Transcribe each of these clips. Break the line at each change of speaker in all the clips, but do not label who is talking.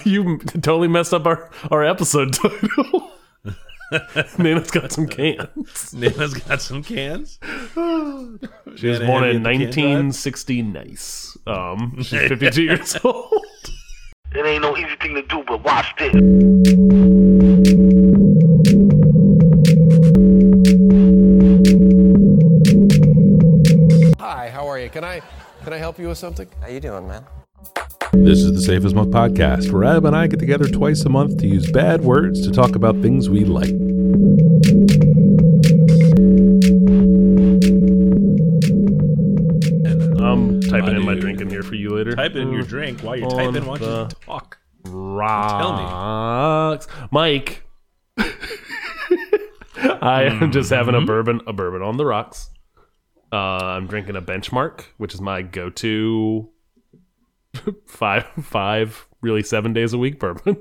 You totally messed up our, our episode title. Nana's got some cans.
Nana's got some cans.
She was born in 1960. Nice. Um, she's 52 years old.
It ain't no easy thing to do, but watch this.
Hi, how are you? Can I can I help you with something?
How you doing, man?
This is the Safe as Milk podcast, where Adam and I get together twice a month to use bad words to talk about things we like.
I'm typing in my drink in here for you later.
Type in your drink while you're typing. Why don't you talk?
Rocks. Mike. I am just having
Mm-hmm.
a bourbon, a bourbon on the rocks. Uh, I'm drinking a benchmark, which is my go-to five, five, really seven days a week bourbon.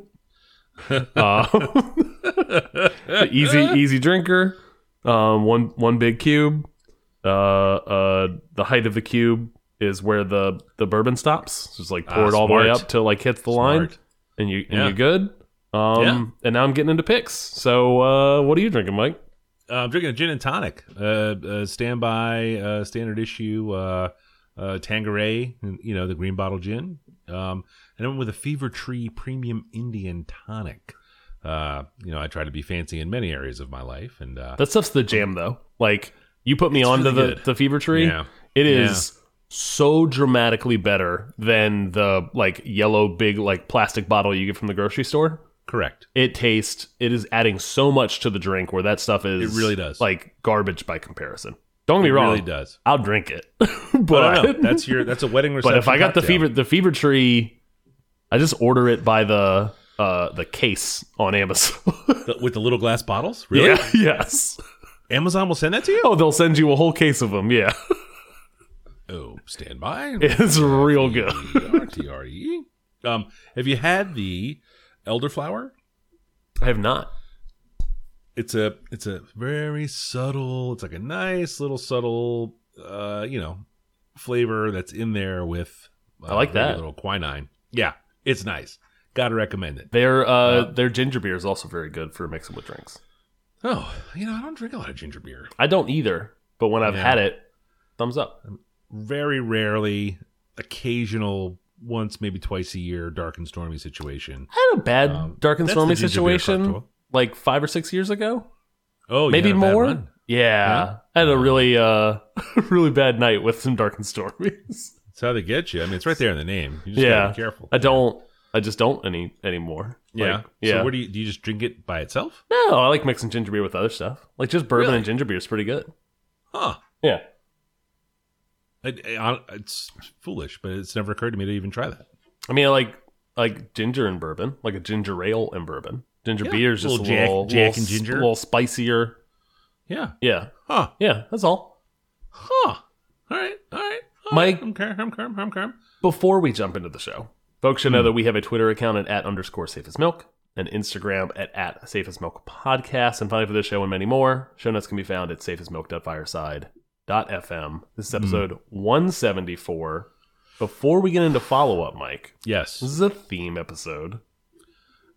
uh, easy, easy drinker. Um, one, one big cube. Uh, uh, the height of the cube is where the the bourbon stops. Just like pour
Ah,
it all the way up till like hits the line and you and
Yeah.
you're good. Um,
Yeah.
and now I'm getting into picks. So, uh, what are you drinking, Mike?
Uh, I'm drinking a gin and tonic, uh, uh, standby, uh, standard issue, uh, uh, Tanqueray, you know, the green bottle gin. Um, and then with a Fever Tree Premium Indian tonic. Uh, you know, I try to be fancy in many areas of my life, and uh,
That stuff's the jam, though. Like you put me onto
really
the
good.
the fever tree.
Yeah.
It is so dramatically better than the like yellow big like plastic bottle you get from the grocery store.
correct.
It tastes. It is adding so much to the drink where that stuff is.
It really does.
like garbage by comparison. Don't get me
It
wrong.
really does.
I'll drink it,
But no, that's your that's a wedding reception.
but if I got the fever the fever tree, I just order it by the uh the case on Amazon.
The- with the little glass bottles, really?
Yeah. Yes.
Amazon will send that to you.
Oh, they'll send you a whole case of them. Yeah.
Oh, stand by.
It's real good.
RTRE. Um, have you had the elderflower?
I have not.
It's a it's a very subtle. It's like a nice little subtle, uh, you know, flavor that's in there with. Uh,
I like that.
a little quinine. Yeah, it's nice. Got to recommend it.
Their uh, their ginger beer is also very good for mixing with drinks.
Oh, you know, I don't drink a lot of ginger beer.
I don't either, but when I've
Yeah.
had it, thumbs up.
Very rarely, occasional, once maybe twice a year, dark and stormy situation.
I had a bad
Um,
dark and stormy situation. Like five or six years ago,
Oh,
maybe more. Yeah.
Yeah?
I had a really uh really bad night with some dark and stormies.
That's how they get you. I mean, it's right there in the name. You just
yeah,
gotta be careful.
I don't. I just don't any anymore.
Yeah.
Like, yeah.
So, where do you do you just drink it by itself?
no, I like mixing ginger beer with other stuff. Like just bourbon
Really?
and ginger beer is pretty good.
Huh.
Yeah.
It, it- it's foolish, but it's never occurred to me to even try that.
I mean, I like I like ginger and bourbon, like a ginger ale and bourbon. Ginger
Yeah.
beer is just
Little
a
Jack-
little,
Jack
little
and ginger.
a little spicier.
Yeah.
Yeah,
Huh.
yeah, that's all.
Huh. All right. All right. All
Mike-.
I'm. I'm calm. I'm calm.
Before we jump into the show, folks
Hmm.
should know that we have a Twitter account at, at underscore safe as milk, an Instagram at, at safe as milk podcast, and finally for this show and many more, show notes can be found at safeasmilk.fireside.fm. This is
Hmm.
episode 174. Before we get into follow up, Mike,
Yes.
this is a theme episode.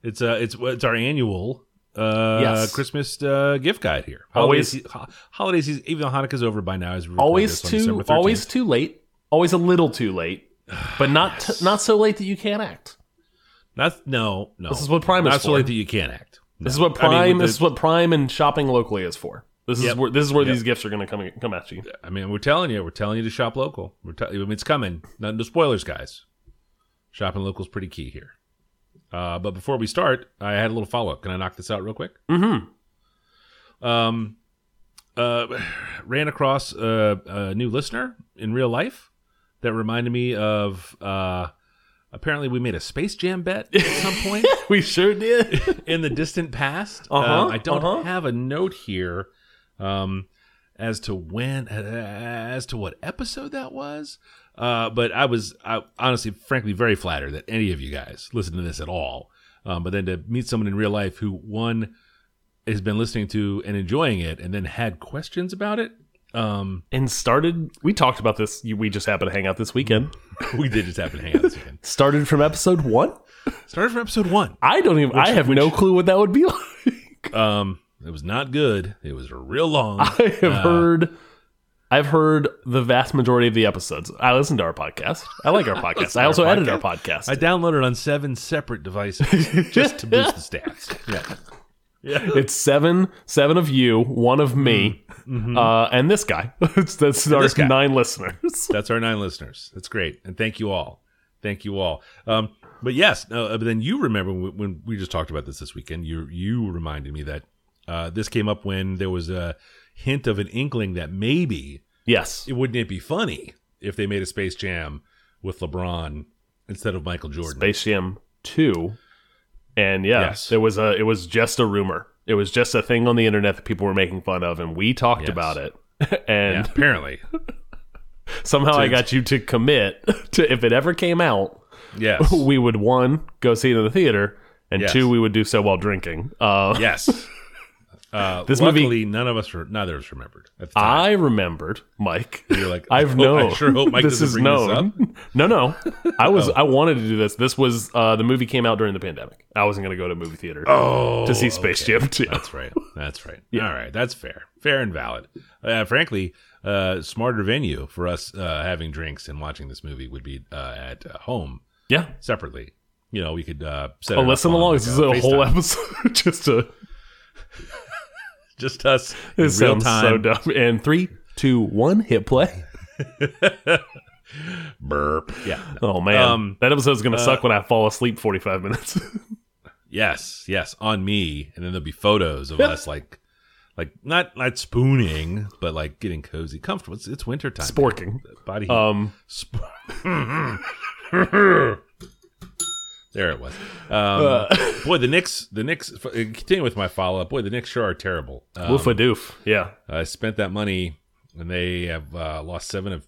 It's uh it's it's our annual uh
Yes.
Christmas uh, gift guide here.
Always-
Holidays, ho- holidays even though Hanukkah's over by now. Is
always too
December 13th.
always too late always a little too late but not t- not so late that you can't act
That's no no.
This is what Prime is
Not so late that you can't act.
this is what prime
I mean, with
this is what prime and shopping locally is for this is
Yep.
where this is where
Yep.
these gifts are going to come come at you
I mean, we're telling you, we're telling you to shop local. We're te- I mean, it's coming. No, no spoilers, guys. Shopping local is pretty key here. Uh, but before we start, I had a little follow up. Can I knock this out real quick?
mm-hmm
Um, uh, ran across a, a new listener in real life that reminded me of. Uh, apparently, we made a Space Jam bet at some point
we sure did
in the distant past.
Uh-huh,
Uh, I don't
uh-huh.
have a note here um, as to when, as to what episode that was. Uh, but I was I, honestly, frankly, very flattered that any of you guys listened to this at all. Um, but then to meet someone in real life who one has been listening to and enjoying it, and then had questions about it. Um,
and started we talked about this we just happened to hang out this weekend
we did just happen to hang out this weekend.
started from episode one
Started from episode one.
I don't even. I have no clue what that would be like.
Um, it was not good. It was real long.
I have heard. I've heard the vast majority of the episodes. I listen to our podcast. I like our podcast. I also
our
edit our
podcast.
podcast.
I downloaded on seven separate devices just to boost the stats. Yeah. Yeah.
it's seven, seven of you, one of me, uh, and this guy. It's- That's our
Mm-hmm. guy.
nine listeners.
That's our nine listeners. That's great, and thank you all. Thank you all. Um, but yes, uh, but then you remember when, when we just talked about this this weekend. You you reminded me that uh, this came up when there was a hint of an inkling that maybe
Yes.
it wouldn't it be funny if they made a Space Jam with LeBron instead of Michael Jordan.
Space Jam two, and yeah,
Yes.
there was a. It was just a rumor. It was just a thing on the internet that people were making fun of, and we talked
Yes.
about it. and
Yeah, apparently,
somehow I got you to commit to if it ever came out,
yes,
we would one go see it in the theater, and
Yes.
two we would do so while drinking. Uh,
yes. Uh,
This
luckily,
movie-
none of us, neither of us remembered at the time.
I remembered, Mike.
You're like,
I've known.
I sure hope Mike
this
doesn't
is
bring
known.
this up.
no, no. I was.
Oh.
I wanted to do this. This was uh, the movie came out during the pandemic. I wasn't going to go to a movie theater
Oh,
to see Space
okay.
Jam 2.
That's right. That's right. All right. That's fair. Fair and valid. Uh, frankly, uh, smarter venue for us uh, having drinks and watching this movie would be uh, at uh, home
Yeah.
separately. You know, we could uh, set.
Oh, listen
on,
along. This is a whole episode just to.
Just us real
sounds so dumb. And three, two, one, hit play.
Burp. Yeah.
Oh man,
Um,
that episode's gonna suck when I fall asleep forty five minutes.
Yes. Yes. On me, and then there'll be photos of us like, like not not spooning, but like getting cozy, comfortable. It's, it's winter time.
Sporking.
Body heat.
Um,
Sp- there it was. Um, boy, the Knicks. The Knicks. uh, Continue with my follow up. Boy, the Knicks sure are terrible. Um,
woof a doof. Yeah.
I spent that money, and they have uh, lost seven of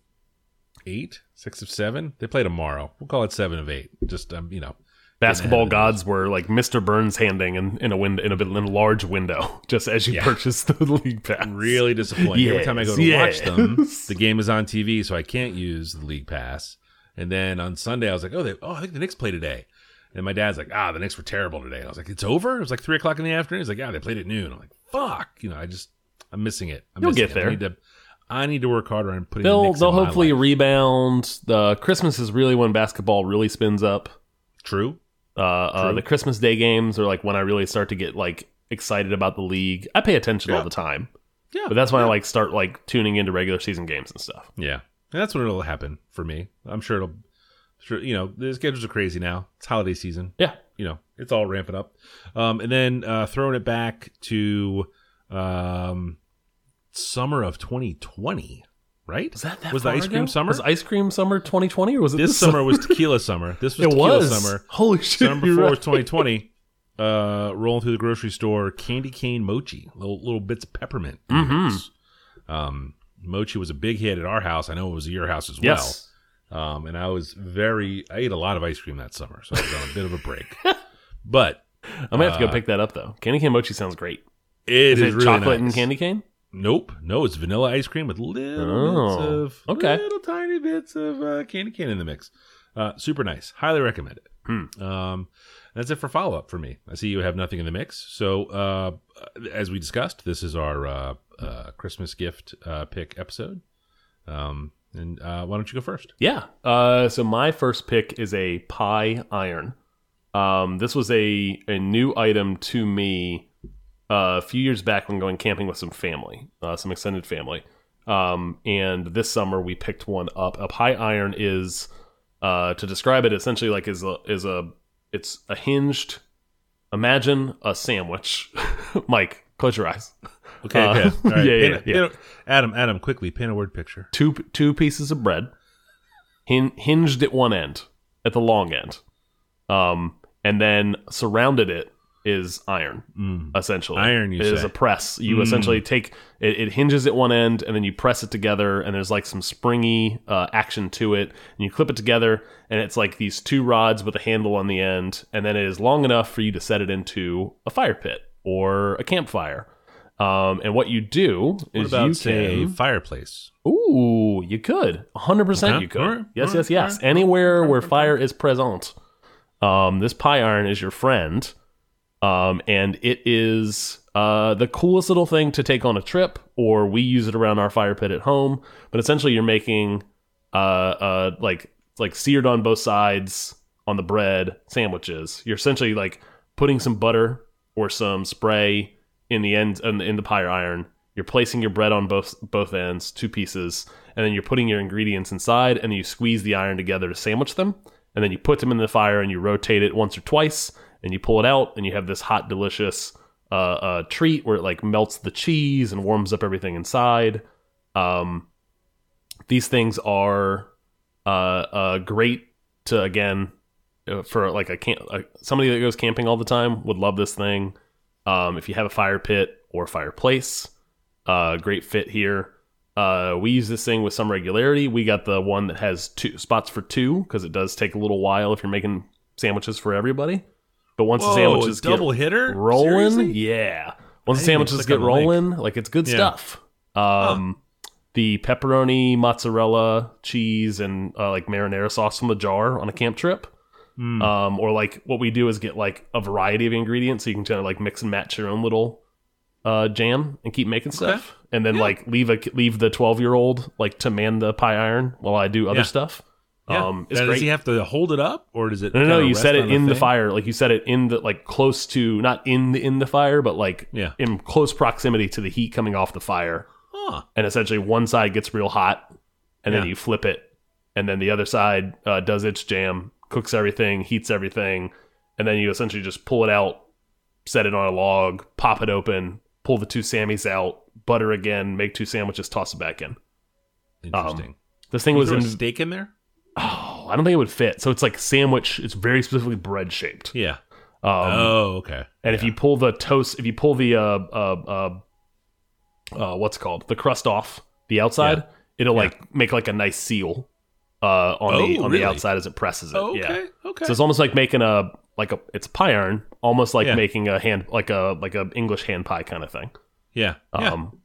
eight, six of seven. They play tomorrow. We'll call it seven of eight. Just um, you know,
Basketball gods were like Mr. Burns handing in, in a window in a, bit, in a large window just as you
Yeah.
purchase the league pass.
really disappointing. Every time I go to
Yes,
watch them, the game is on TV, so I can't use the league pass. And then on Sunday, I was like, oh, they, oh, I think the Knicks play today. And my dad's like, ah, the Knicks were terrible today. And I was like, it's over. It was like three o'clock in the afternoon. He's like, yeah, they played at noon. I'm like, fuck. You know, I just, I'm missing it. I'm
You'll
missing
get
it.
there.
I need to, I need to work harder on putting.
They'll they'll hopefully rebound. The Christmas is really when basketball really spins up.
true.
Uh, uh, the Christmas Day games are like when I really start to get like excited about the league. I pay attention
Yeah.
all the time,
Yeah,
but that's when I like start like tuning into regular season games and stuff.
Yeah, and that's when it'll happen for me. I'm sure it'll. Sure, you know the schedules are crazy now. It's holiday season.
Yeah,
you know, it's all ramping up. Um, and then uh, throwing it back to um, summer of 2020, right?
was that that
was the ice cream
ago?
summer?
Was ice cream summer 2020 or was it
this summer was tequila summer. This was
It
tequila
was
summer.
Holy shit!
Summer before was 2020. Uh, rolling through the grocery store, candy cane mochi, little little bits of peppermint. in the
Mhm.
Um, mochi was a big hit at our house. I know it was at your house as well. Um, and I was very, I ate a lot of ice cream that summer, so I was on a bit of a break. But
I'm gonna have to go
Uh,
pick that up though. Candy cane mochi sounds great.
it
Is
is,
it
really
chocolate and candy cane?
Nope, no, it's vanilla ice cream with little
Oh,
bits of
okay.
little tiny bits of uh, candy cane in the mix. Uh, super nice. Highly recommend it.
Hmm.
Um, that's it for follow up for me. I see you have nothing in the mix. So uh, as we discussed, this is our uh, uh, Christmas gift uh, pick episode. Um, and uh, why don't you go first?
Yeah. Uh, so my first pick is a pie iron. Um, this was a a new item to me uh, a few years back when going camping with some family, uh, some extended family. Um, and this summer we picked one up. A pie iron is uh, to describe it essentially like is a is a it's a hinged. Imagine a sandwich. Mike, close your eyes.
Okay,
Uh,
okay. Right.
yeah, yeah,
a-
yeah.
a- Adam, Adam, quickly paint a word picture.
two two pieces of bread, hin- hinged at one end, at the long end, um, and then surrounded it is iron, essentially.
Iron, you
It is a press. You essentially take it, it hinges at one end, and then you press it together, and there's like some springy uh, action to it, and you clip it together, and it's like these two rods with a handle on the end, and then it is long enough for you to set it into a fire pit or a campfire. Um, and what you do
What
is
about
you
say
can
fireplace?
Ooh, you could. 100%
Okay.
you could.
Right.
Yes, yes,
right.
yes.
All right.
Anywhere where fire is present. Um, this pie iron is your friend, um, and it is uh, the coolest little thing to take on a trip, or we use it around our fire pit at home. But essentially, you're making uh, uh, like like seared on both sides on the bread sandwiches. You're essentially like putting some butter or some spray in the end in the, in the pie iron. You're placing your bread on both both ends, two pieces, and then you're putting your ingredients inside, and you squeeze the iron together to sandwich them, and then you put them in the fire and you rotate it once or twice, and you pull it out, and you have this hot, delicious uh, uh, treat where it like melts the cheese and warms up everything inside. Um, these things are uh, uh, great to again uh, for like a camp uh, somebody that goes camping all the time would love this thing. Um, if you have a fire pit or fireplace, uh, great fit here. Uh, we use this thing with some regularity. We got the one that has two spots for two because it does take a little while if you're making sandwiches for everybody. But once the sandwiches
double
get
hitter?
rolling,
Seriously?
yeah. Once the
I
sandwiches get
the link.
rolling, like it's good
Yeah.
stuff. Um, the pepperoni, mozzarella, cheese, and uh, like marinara sauce from the jar on a camp trip.
Hmm.
Um, or like what we do is get like a variety of ingredients so you can kind of like mix and match your own little uh, jam and keep making stuff. And then like leave a leave the twelve year old like to man the pie iron while I do other
Yeah.
stuff.
Yeah.
Um, it's
Now,
great.
Does he have to hold it up, or does it?
No, no, no. You set it in the
thing?
fire, like you set it in the like close to not in the in the fire, but like
Yeah.
in close proximity to the heat coming off the fire.
Huh.
And essentially, one side gets real hot, and then you flip it, and then the other side uh, does its jam, cooks everything, heats everything, and then you essentially just pull it out, set it on a log, pop it open, pull the two Sammys out, butter again, make two sandwiches, toss it back in.
Interesting.
This thing
Was
in.
a steak in there?
Oh, I don't think it would fit. So it's like sandwich. It's very specifically bread shaped.
Yeah.
Um,
oh, okay.
And if you pull the toast, if you pull the uh uh uh, uh what's it called the crust off the outside,
Yeah.
it'll
Yeah.
like make like a nice seal uh on the
Oh,
on
really?
the outside as it presses it.
Oh,
Yeah.
okay. Okay.
So it's almost like making a like a it's a pie iron, almost like
Yeah.
making a hand like a like a English hand pie kind of thing.
yeah. yeah.
Um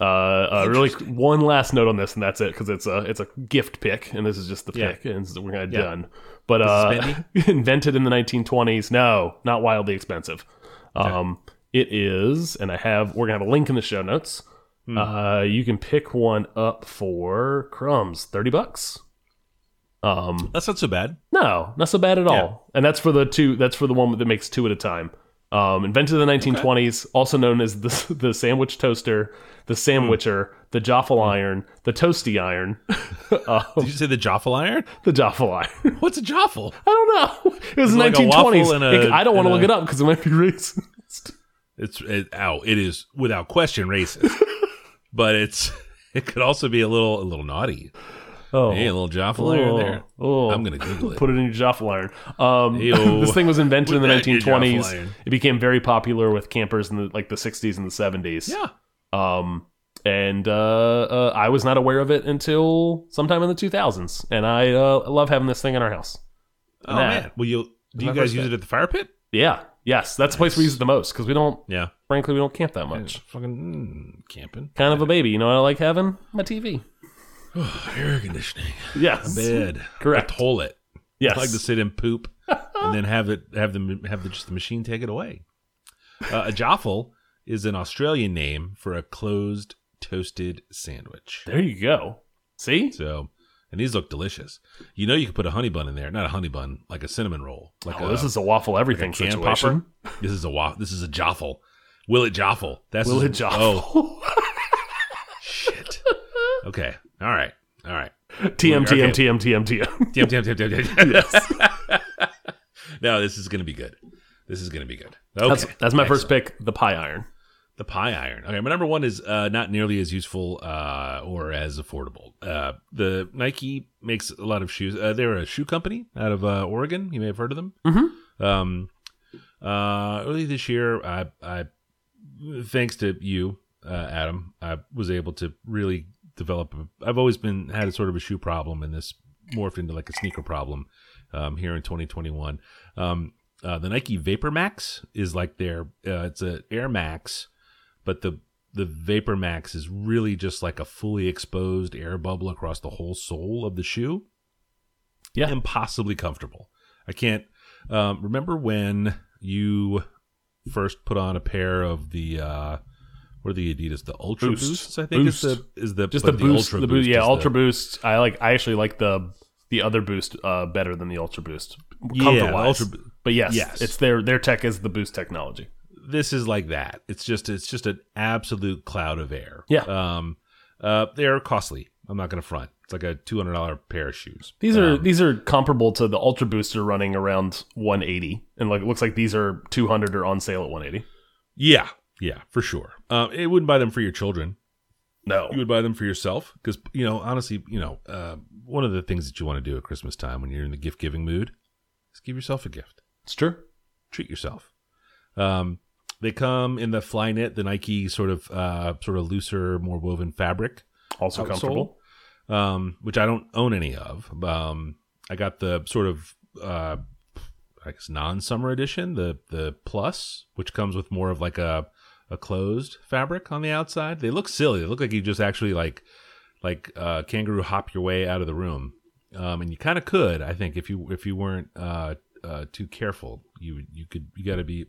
uh, uh really one last note on this and that's it because it's a it's a gift pick and this is just the
Yeah.
pick and we're gonna
Yeah.
done. But uh invented in the 1920s. No, not wildly expensive. Um, it is, and I have. We're gonna have a link in the show notes.
Hmm.
Uh, you can pick one up for crumbs, thirty bucks. Um,
That's not so bad.
no, not so bad at all. And that's for the two. That's for the one that makes two at a time. Um, invented in the 1920s, also known as the the sandwich toaster, the sandwicher, the Jaffle iron, the toasty iron, um,
Did you say the Jaffle iron?
the Jaffle iron.
What's a Jaffle?
I don't know. It was
It's
the
like
1920s.
waffle and
I don't want to look
a-
it up because it might be racist.
It's it, ow, it is without question racist, but it's it could also be a little a little naughty.
Oh,
Hey, a little Jaffle iron there.
Oh,
I'm gonna Google it.
Put it in your Jaffle iron. Um, this thing was invented in the
Put in your
1920s. It became very popular with campers in the like the 60s and the 70s.
Yeah.
Um, and uh, uh, I was not aware of it until sometime in the 2000s, and I uh, love having this thing in our house.
Oh
Nah.
man. Well, you do you guys use it at the fire pit?
Yeah, yes, that's the place we use it the most because we don't,
Yeah.
frankly, we don't camp that much.
Fucking mm, camping.
Kind of a baby, you know. what I like having my TV.
Air conditioning.
Yes,
Bed.
Correct.
A toilet.
yes.
I like to sit and poop, and then have it have them have the, just the machine take it away. Uh, a Jaffle is an Australian name for a closed toasted sandwich.
There you go. See?
So, and these look delicious. You know, you could put a honey bun in there, not a honey bun, like a cinnamon roll. Like
Oh,
a,
this is a waffle
like a
everything
can
situation.
popper. This is a wa- This is a Jaffle. Will it Jaffle? That's
Will it
Oh shit. Okay. All right. All right.
TM. TM, TM, TM, TM.
Damn, damn, damn, damn. Yes. no, this is going to be good. This is going to be good. Okay.
That's, that's my first pick, the pie iron.
The pie iron. Okay, my number one is uh, not nearly as useful uh, or as affordable. Uh, the Nike makes a lot of shoes. Uh, they're a shoe company out of uh, Oregon. You may have heard of them.
Mhm.
Um, uh, early this year, I, I, thanks to you, uh, Adam, I was able to really develop. A, I've always been had a sort of a shoe problem, and this morphed into like a sneaker problem um, here in 2021. Um, uh, the Nike Vapor Max is like their uh, it's an Air Max, but the the Vapor Max is really just like a fully exposed air bubble across the whole sole of the shoe.
Yeah.
impossibly comfortable. I can't. Um, remember when you first put on a pair of the uh, what are the Adidas? The Ultra
Boost.
Boosts, I think
Boost.
is the is the
Just the boost, the, boost, yeah, Ultra
the-
Boost. I like. I actually like the the other boost uh, better than the Ultra Boost.
Yeah, the. Ultra
But yes,
Yes.
it's their their tech is the boost technology.
This is like that. It's just it's just an absolute cloud of air.
Yeah.
Um. Uh. They're costly. I'm not going to front. It's like a two hundred dollar pair of shoes.
These are
Um,
these are comparable to the Ultra Booster running around 180, and like it looks like these are 200 or on sale at 180.
yeah. Yeah. For sure. Um. It wouldn't buy them for your children.
No,
you would buy them for yourself because you know honestly you know uh, one of the things that you want to do at christmas time when you're in the gift giving mood is give yourself a gift
it's true.
treat yourself um, they come in the flyknit the nike sort of uh, sort of looser more woven fabric
Also comfortable.
um, which i don't own any of um, i got the sort of uh, i guess non-summer edition the the plus which comes with more of like a a closed fabric on the outside. They look silly. They look like you just actually like like uh, kangaroo hop your way out of the room. Um, and you kind of could i think if you if you weren't uh, uh, too careful you you could you got to be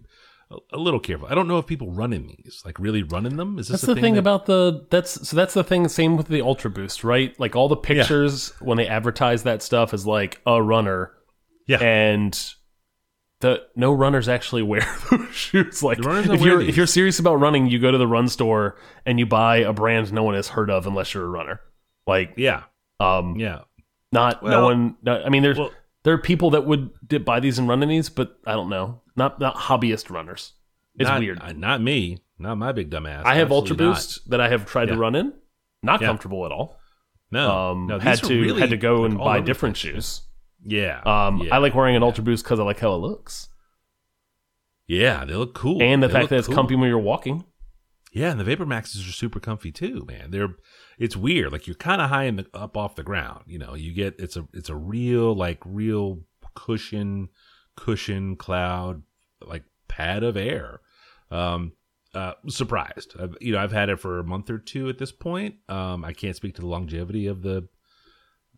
a, a little careful. I don't know if people run in these like really run in them. Is this
That's the thing
that-
about the that's so that's the thing. Same with the Ultra Boost, right? Like all the pictures when they advertise that stuff is like a runner,
yeah.
and the no runners actually wear those shoes. Like if you're
these.
if you're serious about running, you go to the run store and you buy a brand no one has heard of unless you're a runner. Like
yeah
um,
yeah
not no one. No, I mean, there's
Well-
there are people that would dip buy these and run in these, but I don't know. Not not hobbyist runners. It's
not,
weird.
uh, not me not my big dumb ass
I have Ultra
Absolutely not.
Boost that I have tried
Yeah.
to run in. Not
Yeah.
comfortable at all.
no
Um,
no,
had to
really,
had to go
like,
and buy different shoes.
Yeah
Um,
yeah,
I like wearing an Ultra Boost because I like how it looks,
yeah they look cool
and the
They
fact that it's
cool.
comfy when you're walking.
Yeah, and the Vapor Maxes are super comfy too, man. They're it's weird. Like you're kind of high in the, up off the ground. You know, you get it's a it's a real like real cushion cushion cloud like pad of air. Um, uh, surprised. I've, you know, I've had it for a month or two at this point. Um, I can't speak to the longevity of the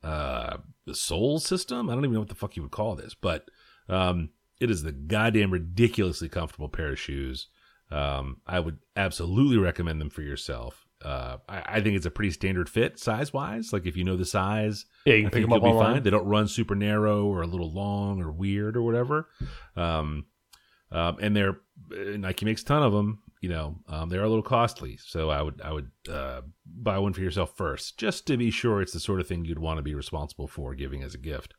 uh the sole system. I don't even know what the fuck you would call this, but um, it is the goddamn ridiculously comfortable pair of shoes. Um, I would absolutely recommend them for yourself. Uh, I, I think it's a pretty standard fit size wise. Like if you know the size,
Yeah, you
I
can pick them up
you'll be
online.
fine. They don't run super narrow or a little long or weird or whatever. Um, um, and they're uh, Nike makes a ton of them. You know, um, they're a little costly, so I would I would uh, buy one for yourself first, just to be sure it's the sort of thing you'd want to be responsible for giving as a gift.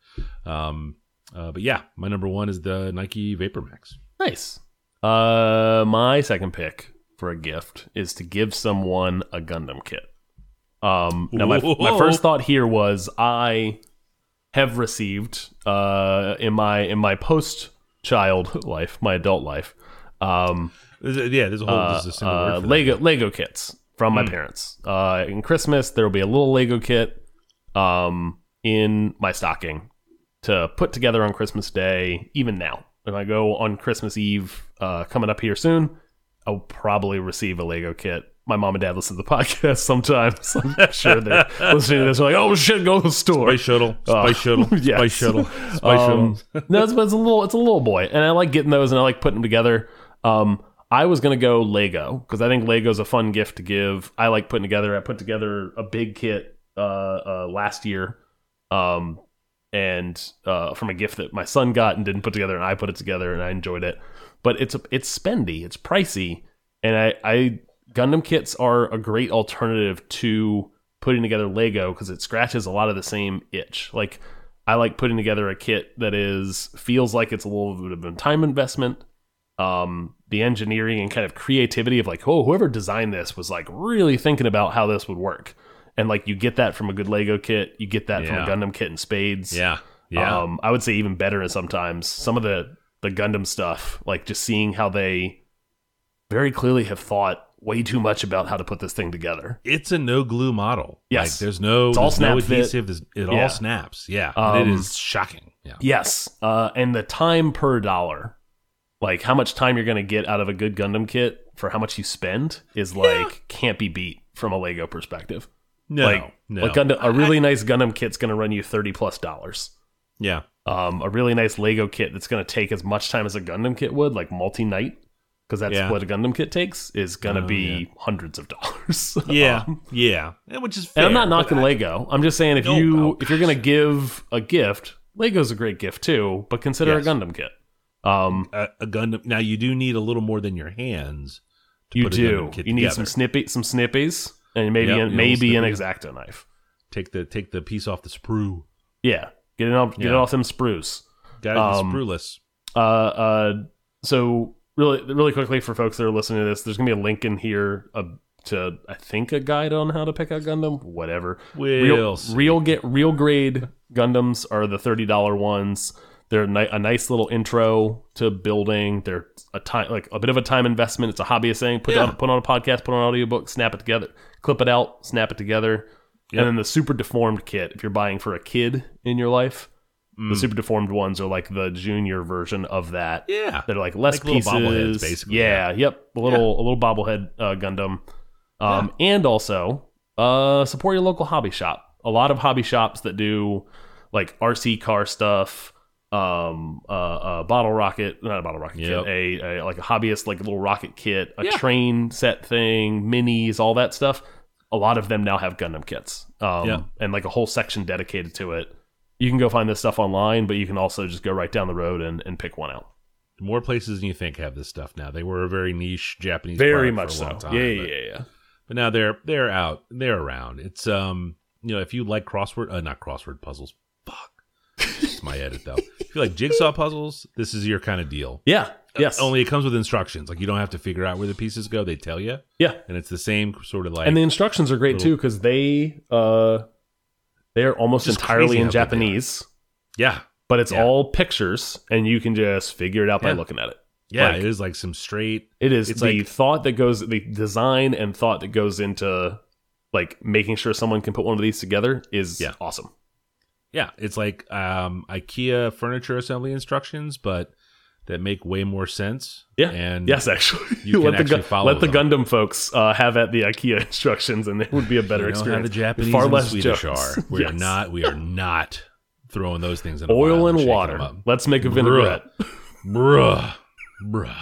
Um, uh, but yeah, my number one is the Nike Vapor Max.
Nice. Uh, my second pick for a gift is to give someone a Gundam kit. Um, now my my first thought here was I have received uh in my in my post child life, my adult life, um,
yeah, there's a whole
uh,
there's a
uh. Lego Lego kits from my
Mm.
parents. Uh, in Christmas, there will be a little Lego kit um, in my stocking to put together on Christmas Day. Even now, if I go on Christmas Eve, uh, coming up here soon, I'll probably receive a Lego kit. My mom and dad listen to the podcast sometimes. I'm not sure they're listening to this. They're like, "Oh shit, go to the store."
Spice shuttle,
Uh,
spice shuttle,
yes.
spice shuttle, spice
Um,
shuttle.
no, it's, it's a little, it's a little boy, and I like getting those, and I like putting them together. Um, I was gonna go Lego because I think Lego's a fun gift to give. I like putting together. I put together a big kit uh, uh, last year, um, and uh, from a gift that my son got and didn't put together, and I put it together, and I enjoyed it. But it's it's spendy, it's pricey, and I, I Gundam kits are a great alternative to putting together Lego because it scratches a lot of the same itch. Like I like putting together a kit that is feels like it's a little bit of a time investment. Um, the engineering and kind of creativity of like, oh, whoever designed this was like really thinking about how this would work. And like you get that from a good Lego kit, you get that from a Gundam kit in spades.
Yeah, yeah.
Um, I would say even better sometimes. Some of the the Gundam stuff, like just seeing how they very clearly have thought way too much about how to put this thing together.
it's a no glue model.
Yes.
like, there's no,
It's all
there's no adhesive. It
Yeah.
all snaps. Yeah, and it
Um,
is shocking. Yeah,
Yes, uh, and the time per dollar, like how much time you're going to get out of a good Gundam kit for how much you spend, is like can't be beat from a Lego perspective.
no,
like,
no.
like Gundam, a really nice Gundam kit's going to run you thirty plus dollars.
yeah,
Um, a really nice Lego kit that's going to take as much time as a Gundam kit would, like multi night, because that's
Yeah.
what a Gundam kit takes, is going to
Oh,
be
yeah.
hundreds of dollars.
Yeah,
Um,
yeah, And which is.
and I'm not knocking
I-
Lego. I'm just saying if
No,
you
oh,
if you're going to give a gift, Lego's a great gift too, but consider
Yes.
a Gundam kit. Um,
a, a Gundam. Now you do need a little more than your hands. To
you do. You need
together.
some snippy, some snippies, and maybe
Yep,
an, maybe an exacto knife.
take the take the piece off the sprue.
Yeah, get it off, get it off them sprues.
Got
Um,
sprueless.
Uh, uh, so really, really quickly for folks that are listening to this, there's gonna be a link in here uh, to I think a guide on how to pick out Gundam. Whatever.
We'll
real, real get real grade Gundams are the thirty dollar ones. They're a nice little intro to building. They're a time like a bit of a time investment. It's a hobbyist thing. Put
Yeah.
on put on a podcast, put on an audiobook, snap it together, clip it out, snap it together.
Yep.
And then the super deformed kit, if you're buying for a kid in your life,
Mm.
the super deformed ones are like the junior version of that.
Yeah,
They're like less
Like
pieces.
bobbleheads, basically,
Yeah, yep. A little a little bobblehead uh, Gundam. Um, and also uh, support your local hobby shop. A lot of hobby shops that do like RC car stuff, um, uh, uh, bottle rocket, not a bottle rocket
Yep.
kit, a, a like a hobbyist like a little rocket kit, a
Yeah.
train set thing, minis, all that stuff. A lot of them now have Gundam kits, um,
Yeah.
and like a whole section dedicated to it. You can go find this stuff online, but you can also just go right down the road and, and pick one out.
more places than you think have this stuff now. They were a very niche Japanese,
Very much
for a
so.
long time,
yeah, yeah,
but-
yeah, yeah.
But now they're they're out. They're around. It's um you know if you like crossword uh, not crossword puzzles. My edit though. If you like jigsaw puzzles, this is your kind of deal.
Yeah. Yes.
Only it comes with instructions. Like you don't have to figure out where the pieces go. They tell you,
yeah.
and it's the same sort of like.
And the instructions are great
little-
too because they uh they're almost entirely in
they are.
Japanese,
yeah,
but it's
Yeah.
all pictures, and you can just figure it out by
Yeah.
looking at it.
yeah,
Like-
it is like some straight.
It is
It's
the
like-
thought that goes, the design and thought that goes into like making sure someone can put one of these together is
Yeah.
awesome.
Yeah, it's like um IKEA furniture assembly instructions, but that make way more sense.
Yeah.
and
Yes, actually,
You can
let the
actually follow
let the. Gundam folks uh, have at the IKEA instructions, and it would be a better
you know
experience.
the Japanese
Far
and
less
Swedish
jokes.
are. We are not. We are not throwing those things in
oil
vial
and water. Let's make a vinaigrette.
bruh, bruh.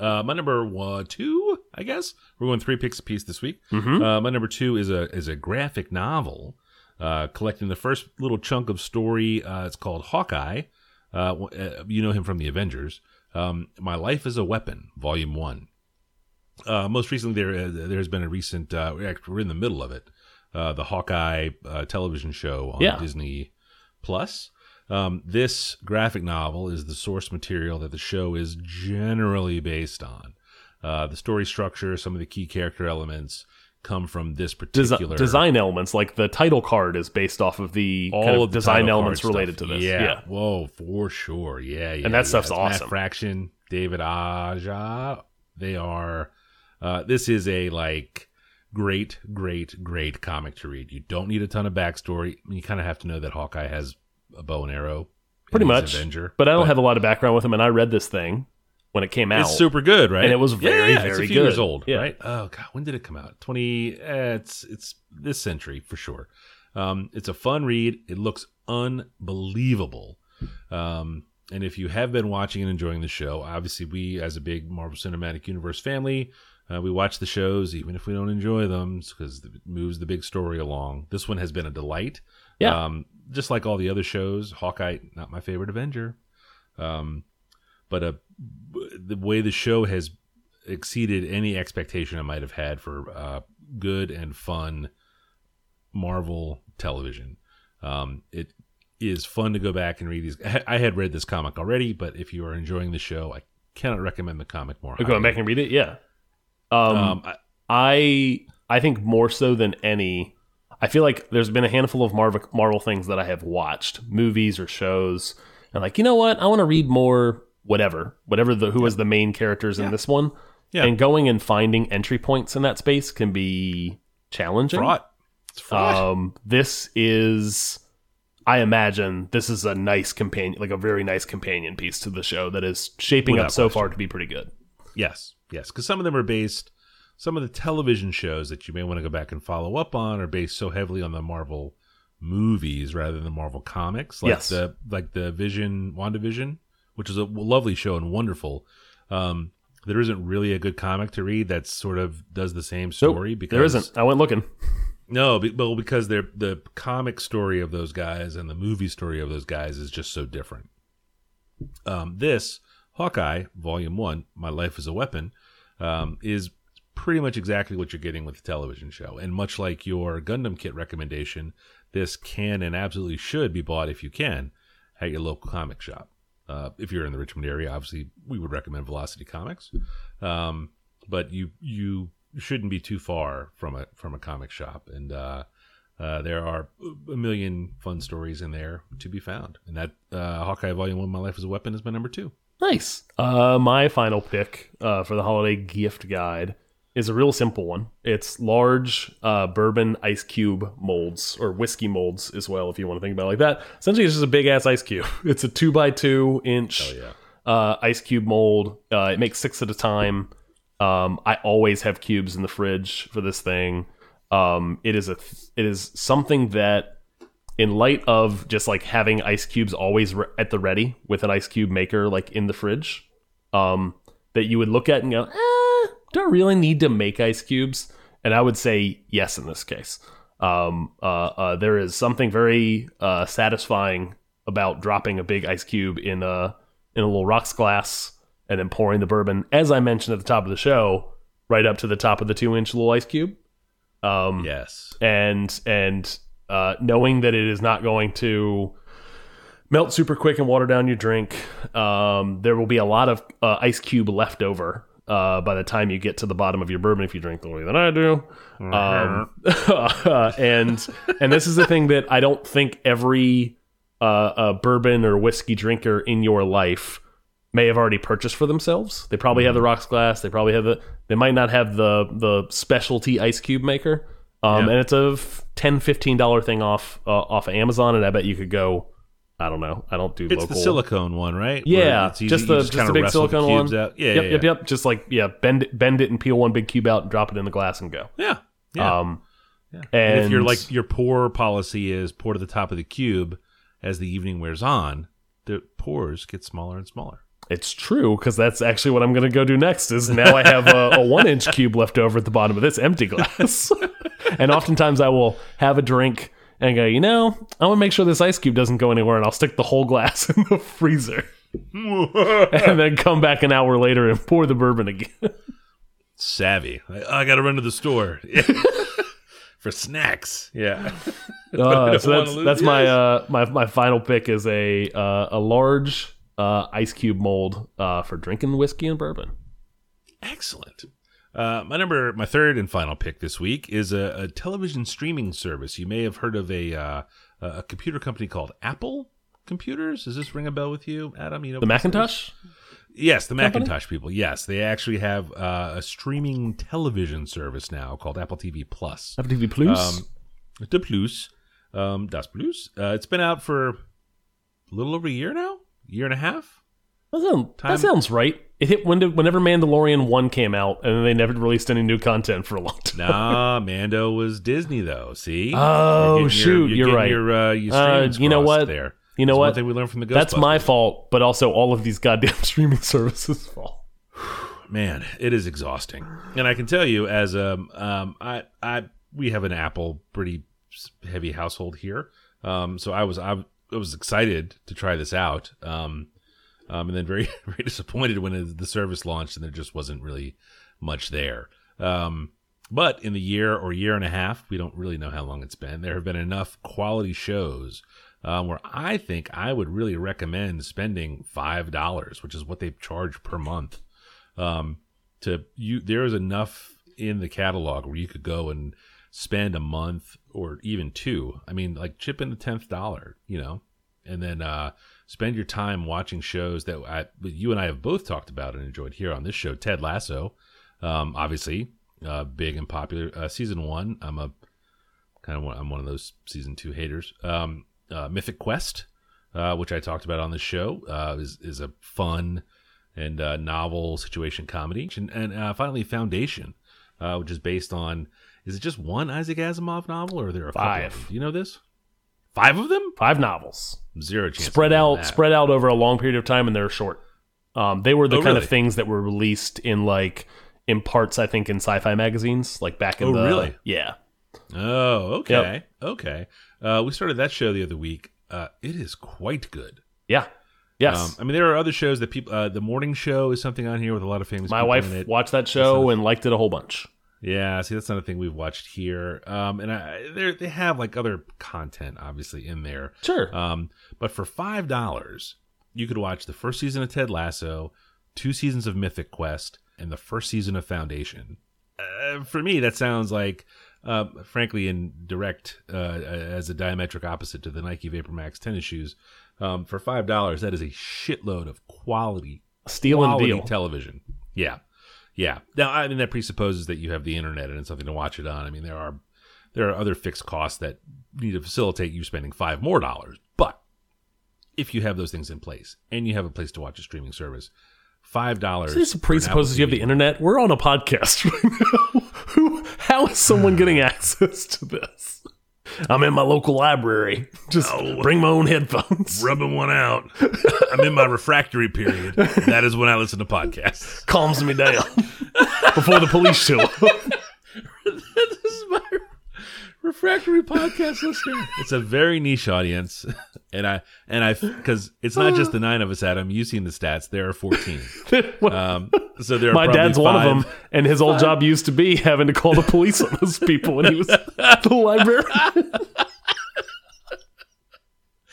Uh, my number one, two, I guess we're going three picks a piece this week.
Mhm.
Uh, my number two is a is a graphic novel, uh, collecting the first little chunk of story. Uh, it's called Hawkeye. Uh, uh, you know him from the Avengers. Um, My Life as a Weapon, Volume One. Uh, most recently, there uh, there has been a recent. Uh, we're in the middle of it. Uh, the Hawkeye uh, television show on
Yeah.
Disney Plus. Um, this graphic novel is the source material that the show is generally based on. Uh, the story structure, some of the key character elements come from this
Desi-
particular
design elements, like the title card, is based off of the
all
kind of
of the
design elements related
stuff.
to this.
Yeah.
Yeah.
Whoa, for sure. Yeah, yeah.
And that
yeah.
stuff's
It's Matt
awesome.
Fraction, David Aja. They are. Uh, this is a like great, great, great comic to read. You don't need a ton of backstory. You kind of have to know that Hawkeye has a bow and arrow.
Pretty much.
Avenger,
But I don't have a lot of background with him, and I read this thing when it came out.
It's super good, right?
And it was
Yeah,
very,
yeah, it's
very
a few years old,
Yeah.
right? Oh god, when did it come out? Twenty. Eh, it's it's this century for sure. Um, it's a fun read. It looks unbelievable. Um, and if you have been watching and enjoying the show, obviously we, as a big Marvel Cinematic Universe family, uh, we watch the shows even if we don't enjoy them because it moves the big story along. This one has been a delight.
Yeah.
Um, just like all the other shows, Hawkeye, not my favorite Avenger. Um, but a, the way the show has exceeded any expectation I might have had for uh, good and fun Marvel television. Um, it is fun to go back and read these. I had read this comic already, but if you are enjoying the show, I cannot recommend the comic more.
Going back and read it, yeah. Um,
Um, I,
I I think more so than any, I feel like there's been a handful of Marvel Marvel things that I have watched, movies or shows, and like you know what, I want to read more. Whatever, whatever the who was the main characters in this one,
Yeah.
and going and finding entry points in that space can be challenging.
It's fraught.
Um, this is, I imagine, this is a nice companion, like a very nice companion piece to the show that is shaping
Without
up so
question.
far to be pretty good.
Yes, yes, because some of them are based. Some of the television shows that you may want to go back and follow up on are based so heavily on the Marvel movies rather than the Marvel comics, like
Yes.
the like the Vision, WandaVision, which is a lovely show and wonderful. Um, there isn't really a good comic to read that sort of does the same
Nope,
story because
there isn't. I went looking.
no, be, well, because they're the comic story of those guys and the movie story of those guys is just so different. Um, this Hawkeye Volume One, My Life as a Weapon, um, is pretty much exactly what you're getting with the television show. And much like your Gundam kit recommendation, this can and absolutely should be bought if you can at your local comic shop. Uh, if you're in the Richmond area, obviously we would recommend Velocity Comics, um, but you you shouldn't be too far from a from a comic shop, and uh, uh, there are a million fun stories in there to be found. And that uh, Hawkeye Volume One, My Life as a Weapon, is my number two.
Nice. Uh, my final pick for the holiday gift guide is a real simple one. It's large uh, bourbon ice cube molds or whiskey molds as well, if you want to think about it like that. Essentially, it's just a big ass ice cube. It's a two by two inch
yeah.
uh, ice cube mold. Uh, it makes six at a time. Um, I always have cubes in the fridge for this thing. Um, it is a it is something that, in light of just like having ice cubes always re- at the ready with an ice cube maker like in the fridge, um, that you would look at and go, eh, do I really need to make ice cubes? And I would say yes in this case. Um, uh, uh, there is something very uh, satisfying about dropping a big ice cube in a in a little rocks glass and then pouring the bourbon, as I mentioned at the top of the show, right up to the top of the two inch little ice cube. Um,
Yes.
and and uh, knowing that it is not going to melt super quick and water down your drink, um, there will be a lot of uh, ice cube left over uh, by the time you get to the bottom of your bourbon if you drink the way that I do. Um, and and this is the thing that I don't think every uh, uh, bourbon or whiskey drinker in your life may have already purchased for themselves. They probably have the rocks glass. They probably have the. They might not have the the specialty ice cube maker. Um,
Yeah.
and it's a 10 15 dollar thing off uh, off of Amazon, and I bet you could go. I don't know. I don't do
It's
local.
the silicone one, right?
Yeah,
it's easy-
just the just,
kinda
the big
the
silicone one.
Out. Yeah,
yep,
yeah,
yep,
yeah.
yep. Just like yeah, bend it, bend it and peel one big cube out and drop it in the glass and go.
Yeah, yeah.
Um,
yeah.
and,
And if you're like your pour policy is pour to the top of the cube as the evening wears on, the pours get smaller and smaller.
It's true because that's actually what I'm going to go do next. Is now I have a, a one inch cube left over at the bottom of this empty glass, and oftentimes I will have a drink and go, you know, I want to make sure this ice cube doesn't go anywhere, and I'll stick the whole glass in the freezer, and then come back an hour later and pour the bourbon again.
Savvy. Oh, I got to run to the store for snacks. Yeah.
Uh, so that's that's my uh, my my final pick is a uh, a large uh, ice cube mold uh, for drinking whiskey and bourbon.
Excellent. Uh, my number, my third and final pick this week is a, a television streaming service. You may have heard of a uh, a computer company called Apple Computers. Does this ring a bell with you, Adam? You know
The
what this is?
Macintosh.
Yes, the
Company?
Macintosh people. Yes, they actually have uh, a streaming television service now called Apple TV Plus.
Apple TV Plus.
Um, the Plus, um, Das Plus. Uh, it's been out for a little over a year now, year and a half.
That, sound, that sounds right. It hit when did, whenever Mandalorian one came out, and then they never released any new content for a long time.
Nah, Mando was Disney though. See?
Oh,
You're getting your-
shoot,
you're
you're right.
Your, uh, your
Uh, you know what?
There.
You know
That's
what?
We learned from the Ghostbusters.
That's my fault, but also all of these goddamn streaming services' fault.
man it is exhausting and i can tell you as um um i i we have an apple pretty heavy household here um so i was i, I was excited to try this out um um and then very very disappointed when the service launched and there just wasn't really much there. Um but in the year or year and a half we don't really know how long it's been. There have been enough quality shows um, where I think I would really recommend spending five dollars, which is what they charge per month, um, to you there is enough in the catalog where you could go and spend a month or even two. I mean like chip in the 10th dollar you know? And then uh spend your time watching shows that I, you and i have both talked about and enjoyed here on this show ted lasso um obviously uh big and popular uh season one i'm a kind of one, i'm one of those season two haters um uh mythic quest uh, which I talked about on the show, uh, is is a fun and uh, novel situation comedy, and, and uh, finally Foundation, uh, which is based on is it just one Isaac Asimov novel or are there a couple?
Five.
them? Do you know this? Five of them?
Five novels
Zero chance.
spread out spread out over a long period of time, and they're short. Um, they were the
Oh,
kind
really?
of things that were released in like in parts, I think, in sci-fi magazines, like back in
Oh,
the
really?
yeah.
Oh, okay. Okay. Uh, we started that show the other week. Uh, it is quite good.
Yeah. Yes.
Um, I mean, there are other shows that people. Uh, the morning show is something on here with a lot of famous.
My wife watched that show and liked it a whole bunch.
Yeah, see, that's not a thing we've watched here. Um, and I, they they have like other content obviously in there.
Sure.
Um, but for five dollars, you could watch the first season of Ted Lasso, two seasons of Mythic Quest, and the first season of Foundation. Uh, for me, that sounds like, uh, frankly, in direct uh, as a diametric opposite to the Nike Vapor Max tennis shoes. Um, for five dollars, that is a shitload of quality
Steal and
quality
deal.
television. Yeah, yeah. Now, I mean, that presupposes that you have the internet and something to watch it on. I mean, there are there are other fixed costs that need to facilitate you spending five more dollars. But if you have those things in place and you have a place to watch a streaming service, five dollars.
This presupposes you have the internet. We're on a podcast right now. Who? How is someone getting access to this? I'm in my local library. Just oh. bring my own headphones.
rubbing one out. I'm in my refractory period. That is when I listen to podcasts.
Calms me down before the police show up.
This is my refractory podcast listener. It's a very niche audience, and I and I because it's not just the nine of us, Adam. You've seen the stats. There are fourteen. Um, so there are
My dad's one of them, and his old job used to be having to call the police on those people when he was at the library.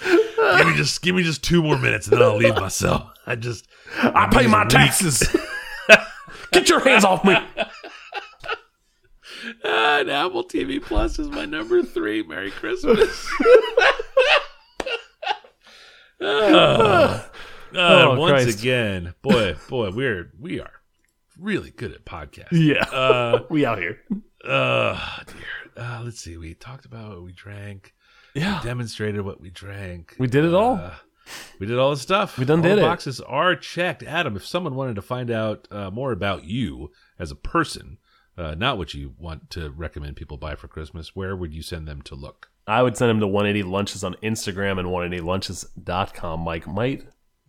Give me just give me just two more minutes, and then I'll leave myself. I just
I pay my taxes. Get your hands off me.
And Apple TV Plus is my number three. Merry Christmas. Ah,
Oh,
once
Christ.
again, boy, boy, we're we are really good at podcasting.
Yeah,
Uh,
we out here.
uh, dear. Uh, let's see. We talked about what we drank.
Yeah,
Demonstrated what we drank.
we did it all.
Uh, we did all the stuff.
We done
all
did
the
it.
Boxes are checked. Adam, if someone wanted to find out uh, more about you as a person, uh, not what you want to recommend people buy for Christmas, where would you send them to look?
I would send them to 180 Lunches on Instagram and 180lunches.com. Mike, might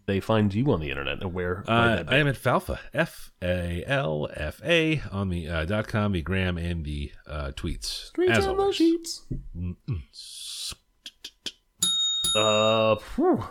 they find you on the internet and where?
Uh. I am at Falfa, F A L F A, on the uh, dot com, the gram, and the uh, tweets.
Streets
as always.
sheets. Uh, phew.